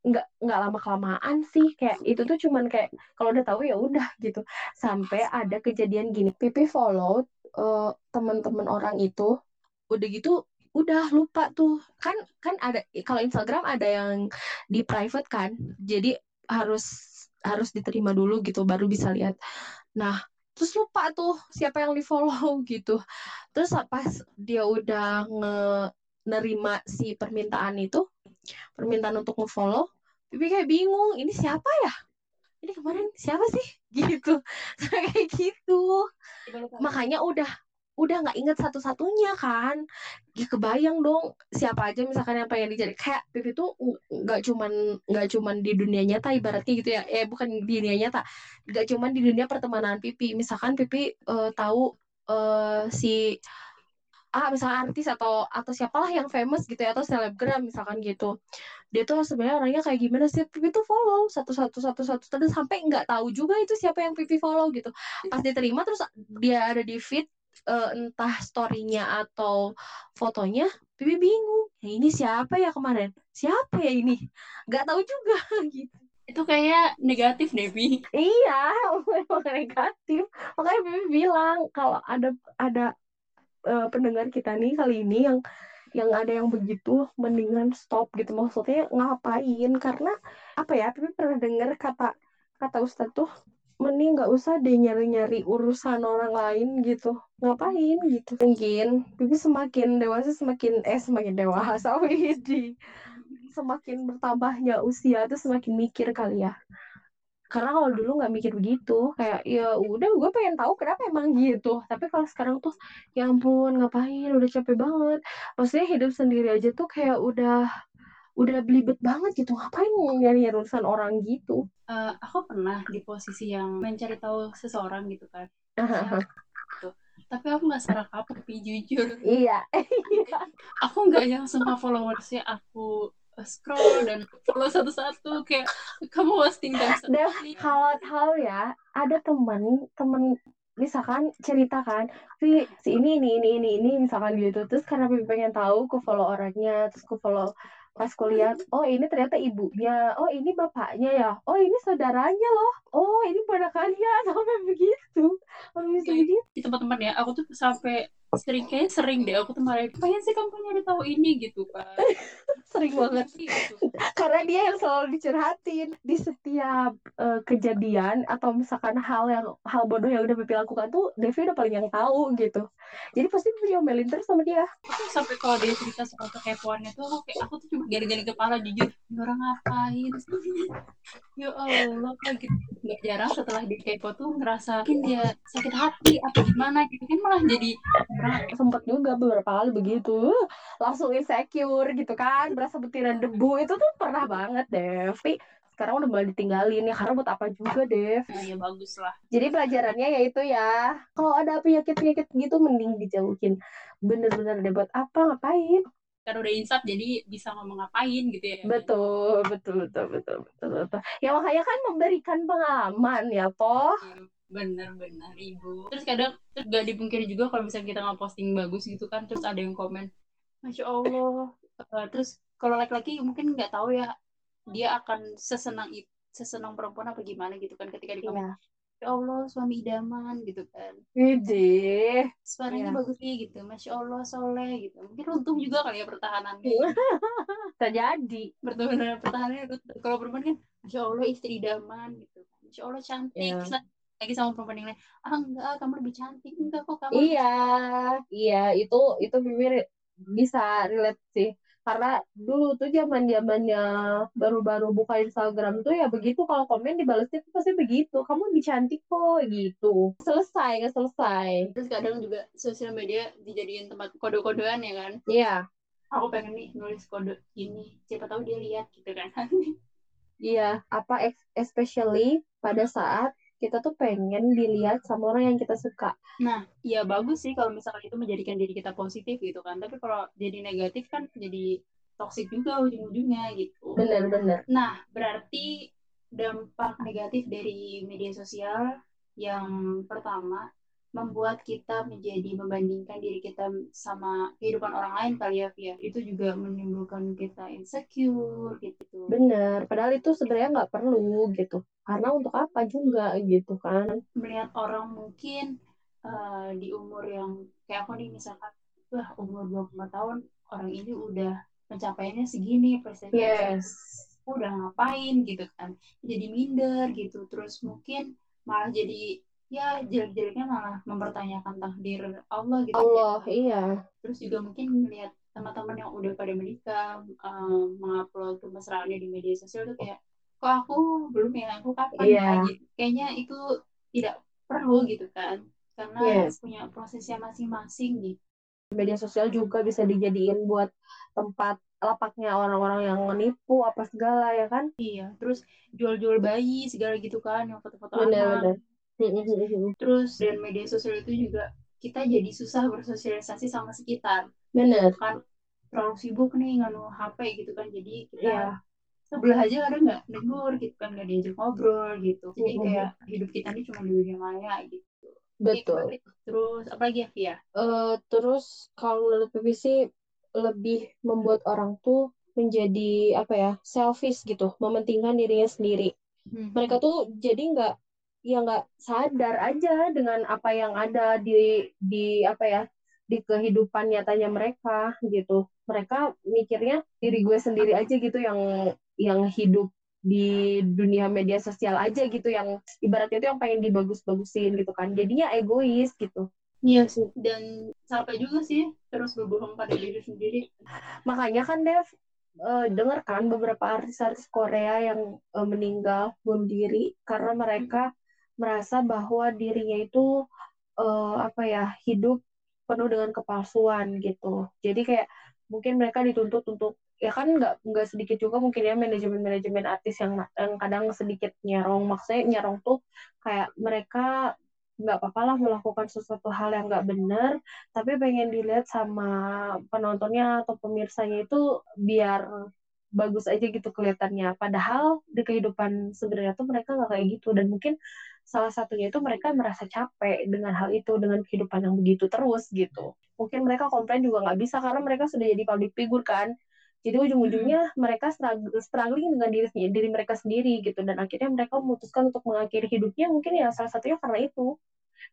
nggak nggak lama kelamaan sih. Kayak itu tuh cuman kayak kalau udah tahu ya udah gitu. Sampai ada kejadian gini. Pipi follow uh, teman-teman orang itu. Udah gitu udah lupa tuh. Kan kan ada kalau Instagram ada yang di private kan jadi harus harus diterima dulu gitu baru bisa lihat. Nah terus lupa tuh siapa yang di follow (laughs) gitu. Terus pas dia udah nge nerima si permintaan itu permintaan untuk nge-follow Pipi kayak bingung ini siapa ya? Ini kemarin siapa sih? (laughs) Gitu. (laughs) Kayak gitu. Makanya udah udah nggak inget satu-satunya kan. Ya kebayang dong siapa aja misalkan yang pengen dicari kayak Pipi tuh nggak cuman nggak cuman di dunia nyata ibaratnya gitu ya. Eh bukan di dunia nyata nggak cuman di dunia pertemanan Pipi misalkan Pipi uh, tahu uh, si ah misalnya artis atau atau siapalah yang famous gitu ya atau selebgram misalkan gitu. Dia tuh sebenarnya orangnya kayak gimana sih? Pipi tuh follow satu satu satu satu terus sampai nggak tahu juga itu siapa yang Pipi follow gitu. Pas diterima terus dia ada di feed uh, entah storynya atau fotonya Pipi bingung. Ya, ini siapa ya kemarin? Siapa ya ini? Nggak tahu juga (laughs) gitu. Itu kayak negatif Devi iya memang negatif. Makanya Pipi bilang kalau ada ada uh, pendengar kita nih kali ini yang yang ada yang begitu mendingan stop gitu. Maksudnya ngapain? Karena apa ya Pipi pernah dengar kata kata Ustadz tuh mending nggak usah deh nyari-nyari urusan orang lain gitu. Ngapain gitu? Mungkin. Bibi semakin dewasa semakin eh semakin dewasa (laughs) di semakin bertambahnya usia tuh semakin mikir kali ya. Karena kalau dulu nggak mikir begitu kayak ya udah gue pengen tahu kenapa emang gitu. Tapi kalau sekarang tuh ya ampun ngapain? Udah capek banget. Maksudnya hidup sendiri aja tuh kayak udah udah belibet banget gitu. Ngapain nyari urusan orang gitu? Uh, aku pernah di posisi yang mencari tahu seseorang gitu kan. Gitu. tapi aku nggak secara kapok jujur. Iya. (laughs) Aku nggak yang semua followersnya aku scroll dan follow satu-satu. Kayak kamu wasting time kalau tahu ya ada teman teman misalkan cerita kan si si ini ini ini ini ini misalkan gitu. Terus karena pengen tahu ku follow orangnya terus ku follow pas kuliah oh ini ternyata ibunya. Oh ini bapaknya ya? Oh ini saudaranya loh. Oh ini ponakannya. (laughs) Sampai begitu. Sampai begitu di tempat-tempat ya. Aku tuh sampai sering kayak sering deh aku tuh marah. Pengen sih kamu nyari tahu ini gitu kan (laughs) sering banget. Gitu. karena dia yang selalu dicurhatin di setiap uh, kejadian atau misalkan hal yang hal bodoh yang udah Pepi lakukan tuh Devi udah paling yang tahu gitu. Jadi pasti Pepi diomelin terus sama dia. Aku sampai kalau dia cerita soal kekepoannya tuh aku kayak aku tuh cuma gari-gari kepala jujur. Orang ngapain ya Allah gitu. Nggak jarang setelah di kepo tuh ngerasa mungkin dia sakit hati atau gimana gitu kan malah jadi sempat juga beberapa kali begitu. Langsung insecure gitu kan berasa butiran debu. Itu tuh pernah banget Dev tapi sekarang udah mulai ditinggalin ya karena buat apa juga Dev? Nah, ya bagus lah. Jadi pelajarannya yaitu ya kalau ada penyakit-penyakit gitu mending dijauhin. Bener-bener deh buat apa ngapain? Karena udah insaf jadi bisa ngomong ngapain gitu ya. Betul betul betul betul betul betul. Ya makanya kan memberikan pengalaman ya toh. Iya, bener-bener ibu. Terus kadang terus gak dipungkiri juga kalau misalnya kita nggak posting bagus gitu kan terus ada yang komen masya allah. Uh, terus kalau laki-laki mungkin nggak tahu ya dia akan sesenang itu sesenang perempuan apa gimana gitu kan ketika di komen yeah. Ya Allah suami idaman gitu kan. Ide suaranya yeah. bagus nih gitu Masya Allah soleh gitu. Mungkin untung juga kali ya pertahanannya. (laughs) Terjadi. Betul-betul pertahanannya kalau perempuan kan Masya Allah istri idaman gitu. Masya Allah cantik yeah. Lagi sama perempuan yang lain. Ah enggak kamu lebih cantik. Enggak kok kamu iya iya itu itu bibir bisa relate sih. Karena dulu tuh zaman zamannya baru-baru buka Instagram tuh ya begitu kalau komen dibalasnya tuh pasti begitu. Kamu lebih cantik kok gitu. Selesai nggak selesai. Terus kadang juga sosial media dijadiin tempat kode-kodean ya kan? Iya. Yeah. aku pengen nih nulis kode ini siapa tahu dia lihat gitu kan. Iya apa especially pada saat kita tuh pengen dilihat sama orang yang kita suka. Nah, ya bagus sih kalau misalnya itu menjadikan diri kita positif gitu kan. Tapi kalau jadi negatif kan jadi toksik juga ujung-ujungnya gitu. Benar-benar. Nah, berarti dampak negatif dari media sosial yang pertama membuat kita menjadi membandingkan diri kita sama kehidupan orang lain kali ya Via itu juga menimbulkan kita insecure gitu. Bener padahal itu sebenarnya nggak perlu gitu. Karena untuk apa juga gitu kan? Melihat orang mungkin uh, di umur yang kayak aku nih misalkan wah umur 25 tahun orang ini udah pencapaiannya segini prestasinya yes. udah ngapain gitu kan. Jadi minder gitu. Terus mungkin malah jadi ya jelek-jeleknya malah mempertanyakan takdir Allah gitu Allah ya. iya terus juga mungkin melihat teman-teman yang udah pada menikah um, mengupload kemesraannya di media sosial tuh kayak kok aku belum ya aku kapan yeah. ya gitu. kayaknya itu tidak perlu gitu kan karena yes. punya prosesnya masing-masing nih media sosial juga bisa dijadiin buat tempat lapaknya orang-orang yang menipu apa segala ya kan iya terus jual-jual bayi segala gitu kan yang foto-foto anak Terus dan media sosial itu juga kita jadi susah bersosialisasi sama sekitar. Benar. Kan terlalu sibuk nih nganu HP gitu kan. Jadi kita yeah. sebelah aja kadang nggak negur gitu kan nggak diajak ngobrol gitu. Jadi kayak hidup kita ini cuma di dunia maya gitu. Betul. Terus apa lagi ya Via? Uh, terus kalau menurut PVC lebih membuat orang tuh menjadi apa ya selfish gitu, mementingkan dirinya sendiri. Hmm. Mereka tuh jadi nggak ya nggak sadar aja dengan apa yang ada di di apa ya di kehidupan nyatanya mereka gitu. Mereka mikirnya diri gue sendiri aja gitu yang yang hidup di dunia media sosial aja gitu yang ibaratnya itu yang pengen dibagus-bagusin gitu kan. Jadinya egois gitu. Iya sih, dan sampai juga sih terus berbohong pada diri sendiri. Makanya kan Dev, uh, dengar kan beberapa artis-artis Korea yang uh, meninggal bunuh diri karena mereka merasa bahwa dirinya itu uh, apa ya hidup penuh dengan kepalsuan gitu. Jadi kayak mungkin mereka dituntut untuk ya kan nggak nggak sedikit juga mungkin ya manajemen manajemen artis yang, yang kadang sedikit nyerong. Maksudnya nyerong tuh kayak mereka nggak apa-apa lah melakukan sesuatu hal yang nggak benar tapi pengen dilihat sama penontonnya atau pemirsanya itu biar bagus aja gitu kelihatannya. Padahal di kehidupan sebenarnya tuh mereka nggak kayak gitu. Dan mungkin salah satunya itu mereka merasa capek dengan hal itu dengan kehidupan yang begitu terus gitu. Mungkin mereka komplain juga nggak bisa karena mereka sudah jadi public figure kan. Jadi ujung-ujungnya hmm. mereka struggling dengan diri diri mereka sendiri gitu. Dan akhirnya mereka memutuskan untuk mengakhiri hidupnya mungkin ya salah satunya karena itu.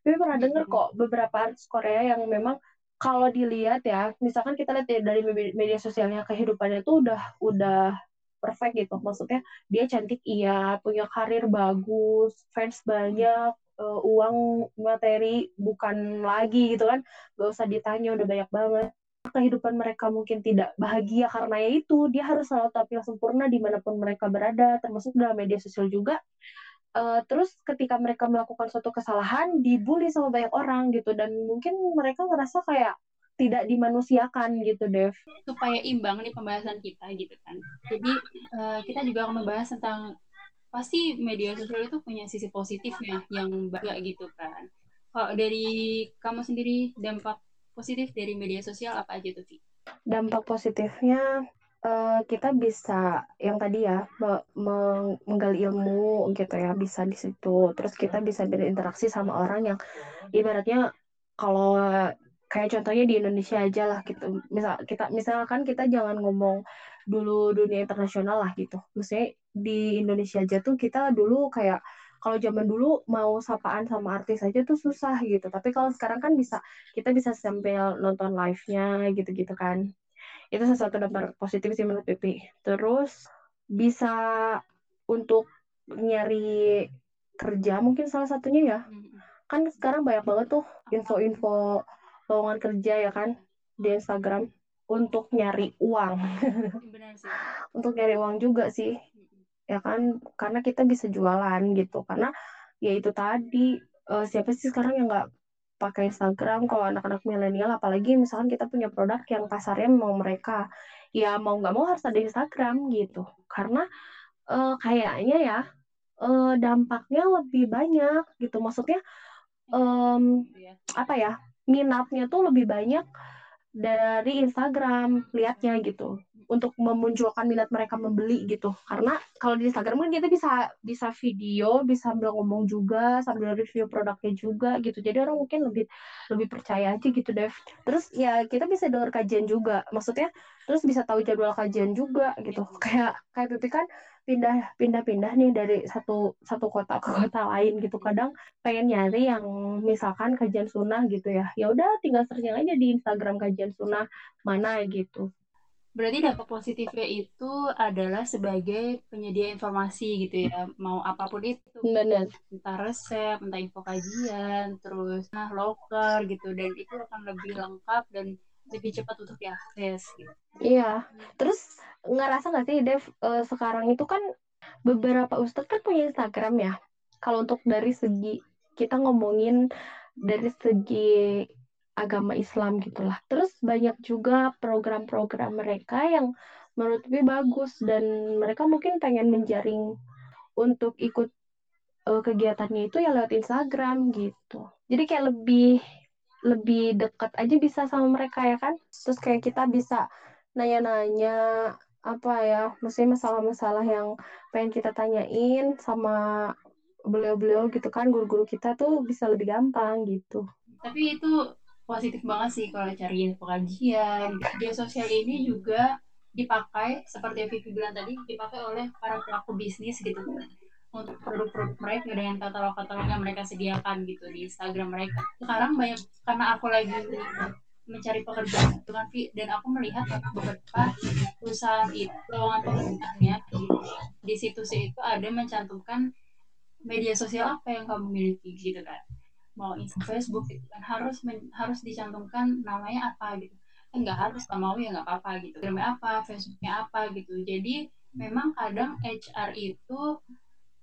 Tapi pernah dengar kok beberapa artis Korea yang memang kalau dilihat ya misalkan kita lihat ya dari media sosialnya kehidupannya itu udah udah perfect gitu. Maksudnya dia cantik iya punya karir bagus fans banyak uh, uang materi bukan lagi gitu kan. Gak usah ditanya udah banyak banget. Kehidupan mereka mungkin tidak bahagia karena ya itu. Dia harus selalu tampil sempurna di mana pun mereka berada termasuk dalam media sosial juga. Uh, terus ketika mereka melakukan suatu kesalahan dibully sama banyak orang gitu. Dan mungkin mereka ngerasa kayak tidak dimanusiakan gitu Dev. Supaya imbang nih pembahasan kita gitu kan. Jadi uh, kita juga akan membahas tentang pasti media sosial itu punya sisi positifnya yang baik gitu kan. Kalau dari kamu sendiri dampak positif dari media sosial apa aja tuh Vi? Dampak positifnya uh, kita bisa yang tadi ya menggali ilmu gitu ya bisa di situ. Terus kita bisa berinteraksi sama orang yang ibaratnya kalau kayak contohnya di Indonesia aja lah gitu. Misal kita misalkan kita jangan ngomong dulu dunia internasional lah gitu. Maksudnya di Indonesia aja tuh kita dulu kayak kalau zaman dulu mau sapaan sama artis aja tuh susah gitu. Tapi kalau sekarang kan bisa kita bisa sambil nonton live-nya gitu-gitu kan. Itu salah satu dampak positif sih menurut Pipi. Terus bisa untuk nyari kerja mungkin salah satunya ya. Kan sekarang banyak banget tuh info-info lowongan kerja ya kan di Instagram untuk nyari uang. (laughs) Benar sih. untuk nyari uang juga sih ya kan? Karena kita bisa jualan gitu. Karena ya itu tadi uh, siapa sih sekarang yang nggak pakai Instagram? Kalau anak-anak milenial apalagi misalkan kita punya produk yang pasarnya mau mereka ya mau nggak mau harus ada Instagram gitu. Karena uh, kayaknya ya uh, dampaknya lebih banyak gitu. Maksudnya um, apa ya minatnya tuh lebih banyak dari Instagram lihatnya gitu untuk memunculkan minat mereka membeli gitu. Karena kalau di Instagram kan kita bisa bisa video bisa sambil ngomong juga sambil review produknya juga gitu. Jadi orang mungkin lebih lebih percaya aja gitu Dev. Terus ya kita bisa dengar kajian juga. Maksudnya terus bisa tahu jadwal kajian juga gitu. (laughs) Kayak kayak Pipi kan pindah pindah pindah nih dari satu satu kota ke kota lain gitu. Kadang pengen nyari yang misalkan kajian sunnah gitu ya. Ya udah tinggal searching aja di Instagram kajian sunnah mana gitu Berarti dampak positifnya itu adalah sebagai penyedia informasi gitu ya, mau apa pun itu. Benar. Entah resep, entah info kajian, terus nah loker gitu, dan itu akan lebih lengkap dan lebih cepat untuk diakses. Gitu. Iya. Terus ngerasa nggak sih Dev uh, sekarang itu kan beberapa ustadz kan punya Instagram ya. Kalau untuk dari segi kita ngomongin dari segi agama Islam gitulah. Terus banyak juga program-program mereka yang menurut gue bagus dan mereka mungkin pengen menjaring untuk ikut uh, kegiatannya itu ya lewat Instagram gitu. Jadi kayak lebih lebih dekat aja bisa sama mereka ya kan. Terus kayak kita bisa nanya-nanya apa ya, mesti masalah-masalah yang pengen kita tanyain sama beliau-beliau gitu kan, guru-guru kita tuh bisa lebih gampang gitu. Tapi itu positif banget sih kalau cari info kajian. Media sosial ini juga dipakai seperti yang Vivi bilang tadi dipakai oleh para pelaku bisnis gitu untuk produk-produk mereka dengan katalog-katalog yang mereka sediakan gitu di Instagram mereka. Sekarang banyak karena aku lagi mencari pekerjaan itu kan dan aku melihat beberapa perusahaan itu lowongan pekerjaannya di situsnya itu ada mencantumkan media sosial apa yang kamu miliki gitu kan mau Insta Facebook gitu kan harus men, harus dicantumkan namanya apa gitu. Kan nggak harus nggak mau ya nggak apa-apa gitu. Namanya apa Facebooknya apa gitu. Jadi memang kadang HR itu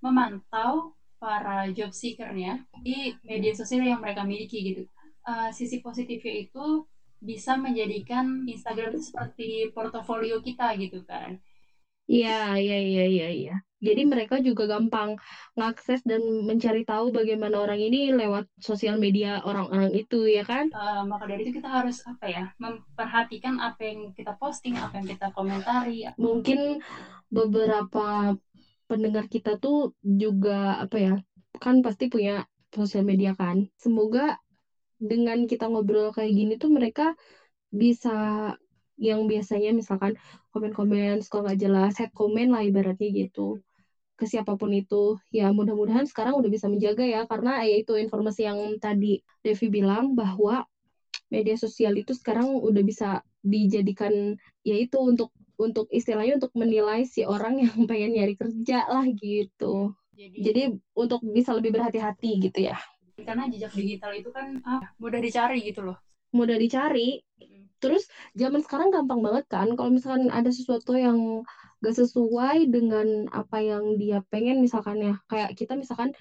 memantau para job seekernya di media sosial yang mereka miliki gitu. Uh, sisi positifnya itu bisa menjadikan Instagram itu seperti portofolio kita gitu kan. Iya, iya, iya, iya, iya. Jadi mereka juga gampang ngakses dan mencari tahu bagaimana orang ini lewat sosial media orang-orang itu, ya kan? Uh, maka dari itu kita harus apa ya, memperhatikan apa yang kita posting, apa yang kita komentari. Mungkin beberapa pendengar kita tuh juga apa ya, kan pasti punya sosial media kan. Semoga dengan kita ngobrol kayak gini tuh mereka bisa yang biasanya misalkan komen-komen suka nggak jelas, head komen lah ibaratnya gitu ke siapa pun itu. Ya mudah-mudahan sekarang udah bisa menjaga ya karena ya itu informasi yang tadi Devi bilang bahwa media sosial itu sekarang udah bisa dijadikan yaitu untuk untuk istilahnya untuk menilai si orang yang (laughs) pengen nyari kerja lah gitu. Jadi, Jadi untuk bisa lebih berhati-hati gitu ya. karena jejak digital itu kan ah, mudah dicari gitu loh. Mudah dicari. Terus zaman sekarang gampang banget kan kalau misalkan ada sesuatu yang gak sesuai dengan apa yang dia pengen misalkan ya. Kayak kita misalkan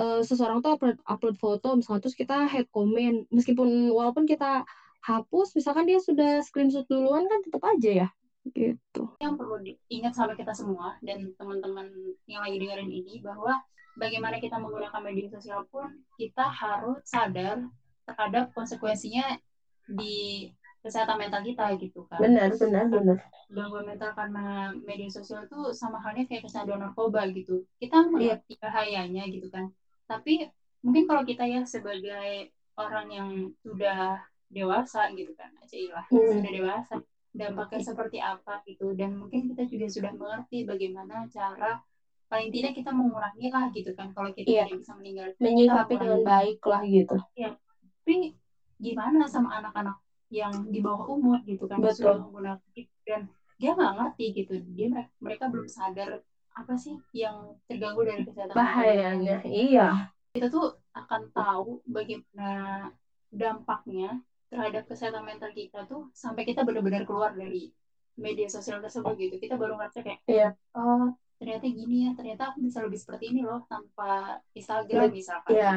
uh, seseorang tuh upload upload foto misalkan terus kita head comment. Meskipun walaupun kita hapus misalkan dia sudah screenshot duluan kan tetap aja ya gitu. Yang perlu diingat sama kita semua dan teman-teman yang lagi dengerin ini bahwa bagaimana kita menggunakan media sosial pun kita harus sadar terhadap konsekuensinya di kesehatan mental kita gitu kan. Benar benar benar. gangguan mental karena media sosial itu sama halnya kayak kecanduan narkoba gitu. Kita mengerti yeah. bahayanya gitu kan. Tapi mungkin kalau kita ya sebagai orang yang sudah dewasa gitu kan aja ilah hmm. sudah dewasa dampaknya seperti apa gitu. Dan mungkin kita juga sudah mengerti bagaimana cara paling tidak kita mengurangi lah gitu kan. Kalau kita yeah. tidak bisa meninggal menyikapi dengan baik lah gitu. Ya tapi gimana sama anak-anak yang di bawah umur gitu kan Betul. sudah menggunakan itu. Dan dia nggak ngerti gitu. Dia mereka belum sadar apa sih yang terganggu dari kesehatan bahayanya iya. Kita tuh akan tahu bagaimana dampaknya terhadap kesehatan mental kita tuh sampai kita benar-benar keluar dari media sosial tersebut gitu. Kita baru ngerasa kayak iya. oh ternyata gini ya ternyata aku bisa lebih seperti ini loh tanpa Instagram misalkan. Iya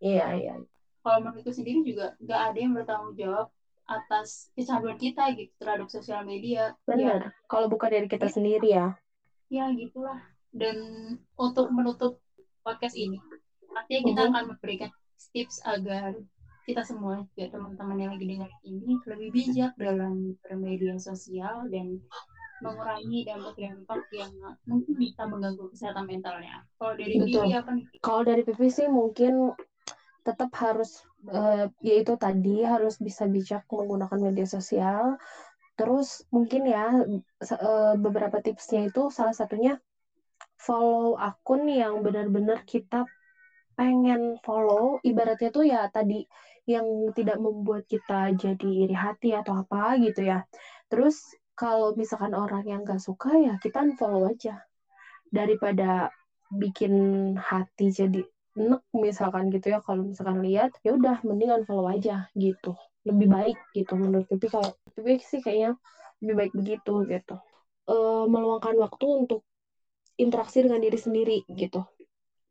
iya iya. Kalau menurutku sendiri juga nggak ada yang bertanggung jawab atas kecanduan kita gitu terhadap sosial media benar ya. kalau bukan dari kita sendiri ya ya gitulah dan untuk menutup podcast ini artinya kita -huh. akan memberikan tips agar kita semua juga teman-teman yang lagi dengar ini lebih bijak dalam bermedia sosial dan mengurangi dampak-dampak yang mungkin bisa mengganggu kesehatan mentalnya. Kalau dari Pipi apa nih? Kalau dari Pipi sih mungkin tetap harus uh, yaitu tadi harus bisa bijak menggunakan media sosial. Terus mungkin ya uh, beberapa tipsnya itu salah satunya follow akun yang benar-benar kita pengen follow ibaratnya tuh ya tadi yang tidak membuat kita jadi iri hati atau apa gitu ya. Terus kalau misalkan orang yang gak suka ya kita unfollow aja daripada bikin hati jadi nek misalkan gitu ya kalau misalkan lihat ya udah mending unfollow aja gitu. Lebih baik gitu menurut Pipi. Kalau Pipi sih kayaknya lebih baik begitu gitu. E, meluangkan waktu untuk interaksi dengan diri sendiri gitu.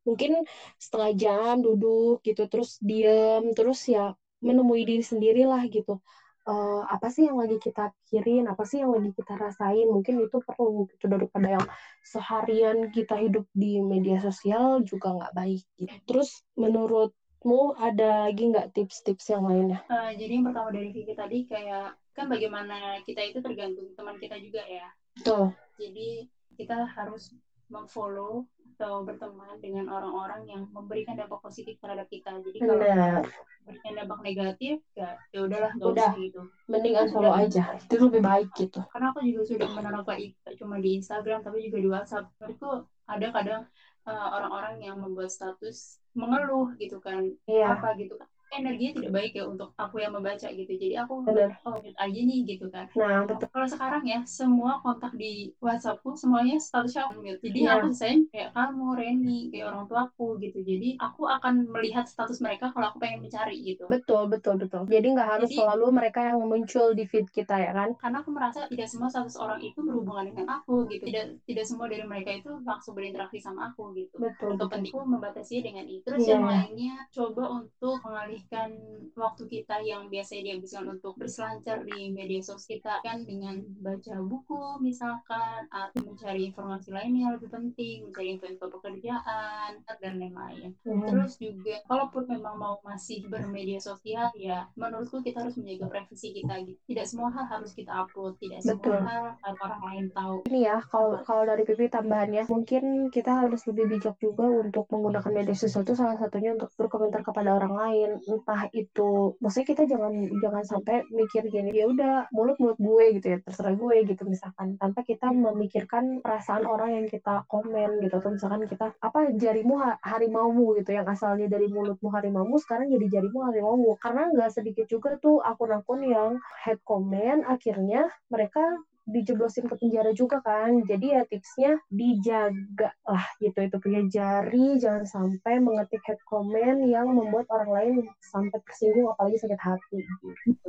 Mungkin setengah jam duduk gitu terus diem terus ya menemui diri sendiri lah gitu uh, apa sih yang lagi kita pikirin apa sih yang lagi kita rasain? Mungkin itu perlu gitu daripada yang seharian kita hidup di media sosial juga nggak baik gitu. Terus menurutmu ada lagi nggak tips-tips yang lainnya? Uh, jadi yang pertama dari Vicky tadi kayak kan bagaimana kita itu tergantung teman kita juga ya. Betul. jadi kita harus memfollow atau berteman dengan orang-orang yang memberikan dampak positif terhadap kita. Jadi kalau memberikan dampak negatif, ya ya udahlah nggak Udah. usah gitu. Mending unfollow aja. Itu lebih baik gitu. Karena aku juga sudah menerapkan itu cuma di Instagram tapi juga di WhatsApp. Itu ada kadang uh, orang-orang yang membuat status mengeluh gitu kan, iya. apa gitu kan energinya tidak baik ya untuk aku yang membaca gitu. Jadi aku Bener. oh mute aja nih gitu kan. Nah betul. kalau sekarang ya semua kontak di WhatsAppku semuanya statusnya aku mute. Jadi yeah. aku sayang kayak kamu Reni kayak orang tuaku gitu. Jadi aku akan melihat status mereka kalau aku pengen mencari gitu. Betul betul betul. Jadi nggak harus jadi, selalu mereka yang muncul di feed kita ya kan? Karena aku merasa tidak semua status orang itu berhubungan dengan aku gitu. Tidak tidak semua dari mereka itu langsung berinteraksi sama aku gitu. Betul, untuk pentingku membatasi dengan itu. Terus yeah. yang lainnya coba untuk mengalih mengalihkan waktu kita yang biasanya dihabiskan untuk berselancar di media sosial kita kan dengan baca buku misalkan atau mencari informasi lain yang lebih penting mencari info-info pekerjaan dan lain-lain hmm. terus juga kalaupun memang mau masih bermedia sosial ya menurutku kita harus menjaga privasi kita gitu tidak semua hal harus kita upload tidak semua Betul. hal harus orang lain tahu ini ya kalau kalau dari Pipi tambahannya mungkin kita harus lebih bijak juga untuk menggunakan media sosial itu salah satunya untuk berkomentar kepada orang lain entah itu maksudnya kita jangan jangan sampai mikir gini ya udah mulut mulut gue gitu ya terserah gue gitu misalkan. Tanpa kita memikirkan perasaan orang yang kita komen gitu. Atau misalkan kita apa jarimu harimaumu gitu yang asalnya dari mulutmu harimaumu sekarang jadi jarimu harimaumu. Karena nggak sedikit juga tuh akun-akun yang head comment akhirnya mereka dijeblosin ke penjara juga kan. Jadi ya tipsnya dijaga lah gitu itu punya jari jangan sampai mengetik head comment yang membuat orang lain sampai tersinggung apalagi sakit hati.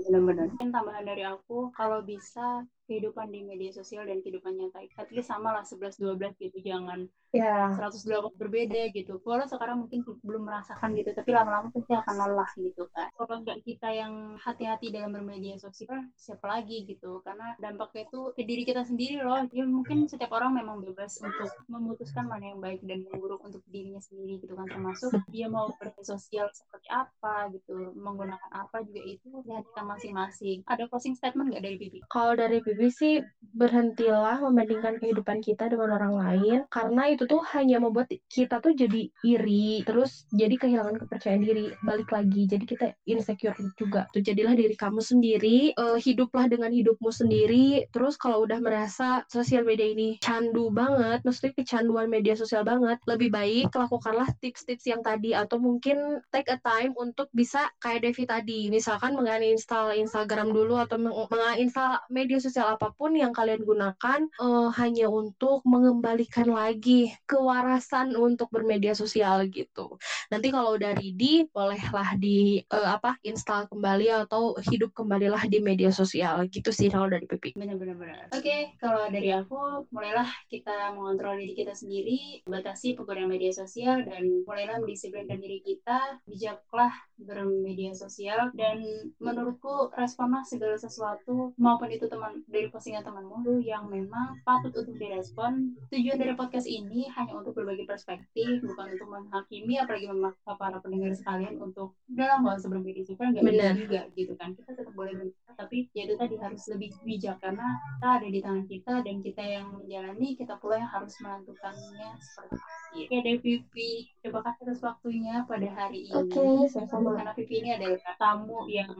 Benar-benar. Tambahan dari aku kalau bisa kehidupan di media sosial dan kehidupan nyata. At least sama lah 11-12 gitu. Jangan Ya, 180 berbeda gitu. Walau sekarang mungkin belum merasakan gitu tapi lama-lama pasti akan lelah gitu kan kalau nggak kita yang hati-hati dalam bermedia sosial siapa lagi gitu? Karena dampaknya itu ke diri kita sendiri loh. Ya mungkin setiap orang memang bebas untuk memutuskan mana yang baik dan yang buruk untuk dirinya sendiri gitu kan. Termasuk dia mau bermedia sosial seperti apa gitu menggunakan apa juga itu ya kita masing-masing. Ada closing statement nggak dari Bibi? kalau dari Bibi sih berhentilah membandingkan kehidupan kita dengan orang lain karena itu tuh hanya membuat kita tuh jadi iri terus jadi kehilangan kepercayaan diri. Balik lagi jadi kita insecure juga tuh. Jadilah diri kamu sendiri eh, hiduplah dengan hidupmu sendiri. Terus kalau udah merasa sosial media ini candu banget maksudnya kecanduan media sosial banget lebih baik lakukanlah tips-tips yang tadi atau mungkin take a time untuk bisa kayak Devi tadi misalkan menginstall Instagram dulu atau meng- menginstall media sosial apa pun yang kalian gunakan eh, hanya untuk mengembalikan lagi kewarasan untuk bermedia sosial gitu. Nanti kalau udah ready, bolehlah di eh, apa install kembali atau hidup kembalilah di media sosial gitu sih kalau dari Pipi. Benar-benar. Oke, kalau dari aku, mulailah kita mengontrol diri kita sendiri, batasi penggunaan media sosial, dan mulailah mendisiplinkan diri kita, bijaklah bermedia sosial, dan menurutku responlah segala sesuatu, maupun itu teman dari postingan temanmu yang memang patut untuk direspon. Tujuan dari podcast ini hanya untuk berbagi perspektif, bukan untuk menghakimi, apalagi memaksa para pendengar sekalian untuk lah nggak usah bermedia sosial, nggak bisa Benar. juga gitu kan. Kita tetap boleh berbicara, tapi ya itu tadi harus lebih bijak karena kita ada di tangan kita dan kita yang menjalani, kita pula yang harus menentukannya seperti apa. Oke deh Vivi, terima kasih atas waktunya pada hari ini. Oke, sama-sama. Karena Vivi ini adalah tamu yang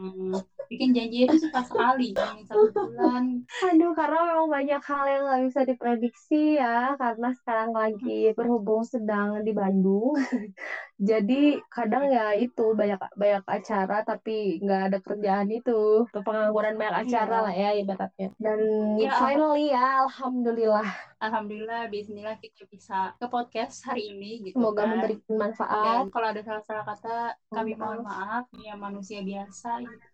bikin janji itu suka sekali, yang satu bulan. Aduh, karena memang banyak hal yang nggak bisa diprediksi ya, karena sekarang lagi berhubung sedang di Bandung. (laughs) Jadi kadang ya itu banyak banyak acara tapi nggak ada kerjaan itu, pengangguran banyak acara Iya. lah ya ibaratnya. Dan Ya, finally ya, alhamdulillah, Alhamdulillah, bismillah kita bisa ke podcast hari ini gitu semoga kan. memberikan manfaat. Dan kalau ada salah-salah kata, kami Mohon mohon maaf. Ya manusia biasa. Gitu.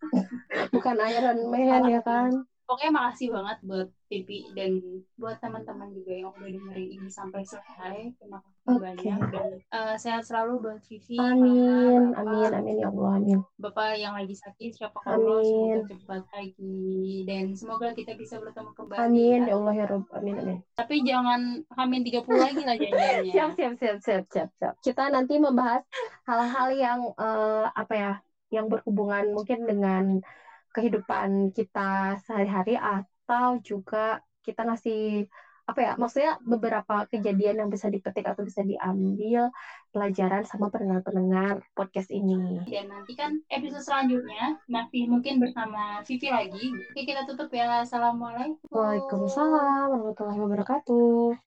Bukan Iron Man ya kan? Pokoknya makasih banget buat Pipi dan buat teman-teman juga yang udah dengerin ini sampai selesai. Terima kasih Oke. banyak dan eh, sehat selalu buat Vivi. Amin, Mama, amin, Bapak, amin ya Allah, amin. Bapak yang lagi sakit, siapa Allah semoga cepat lagi dan semoga kita bisa bertemu kembali. Amin ya. Allah ya Rabb, amin amin. Tapi jangan hamin 30 lagi lah janjiannya. (laughs) Siap, siap, siap, siap, siap, siap. Kita nanti membahas hal-hal yang eh, apa ya, yang berhubungan mungkin dengan kehidupan kita sehari-hari atau juga kita ngasih apa ya, maksudnya beberapa kejadian yang bisa dipetik atau bisa diambil pelajaran sama pendengar-pendengar podcast ini. Dan nanti kan episode selanjutnya masih mungkin bersama Vivi lagi. Oke, kita tutup ya. Assalamualaikum. Waalaikumsalam warahmatullahi wabarakatuh.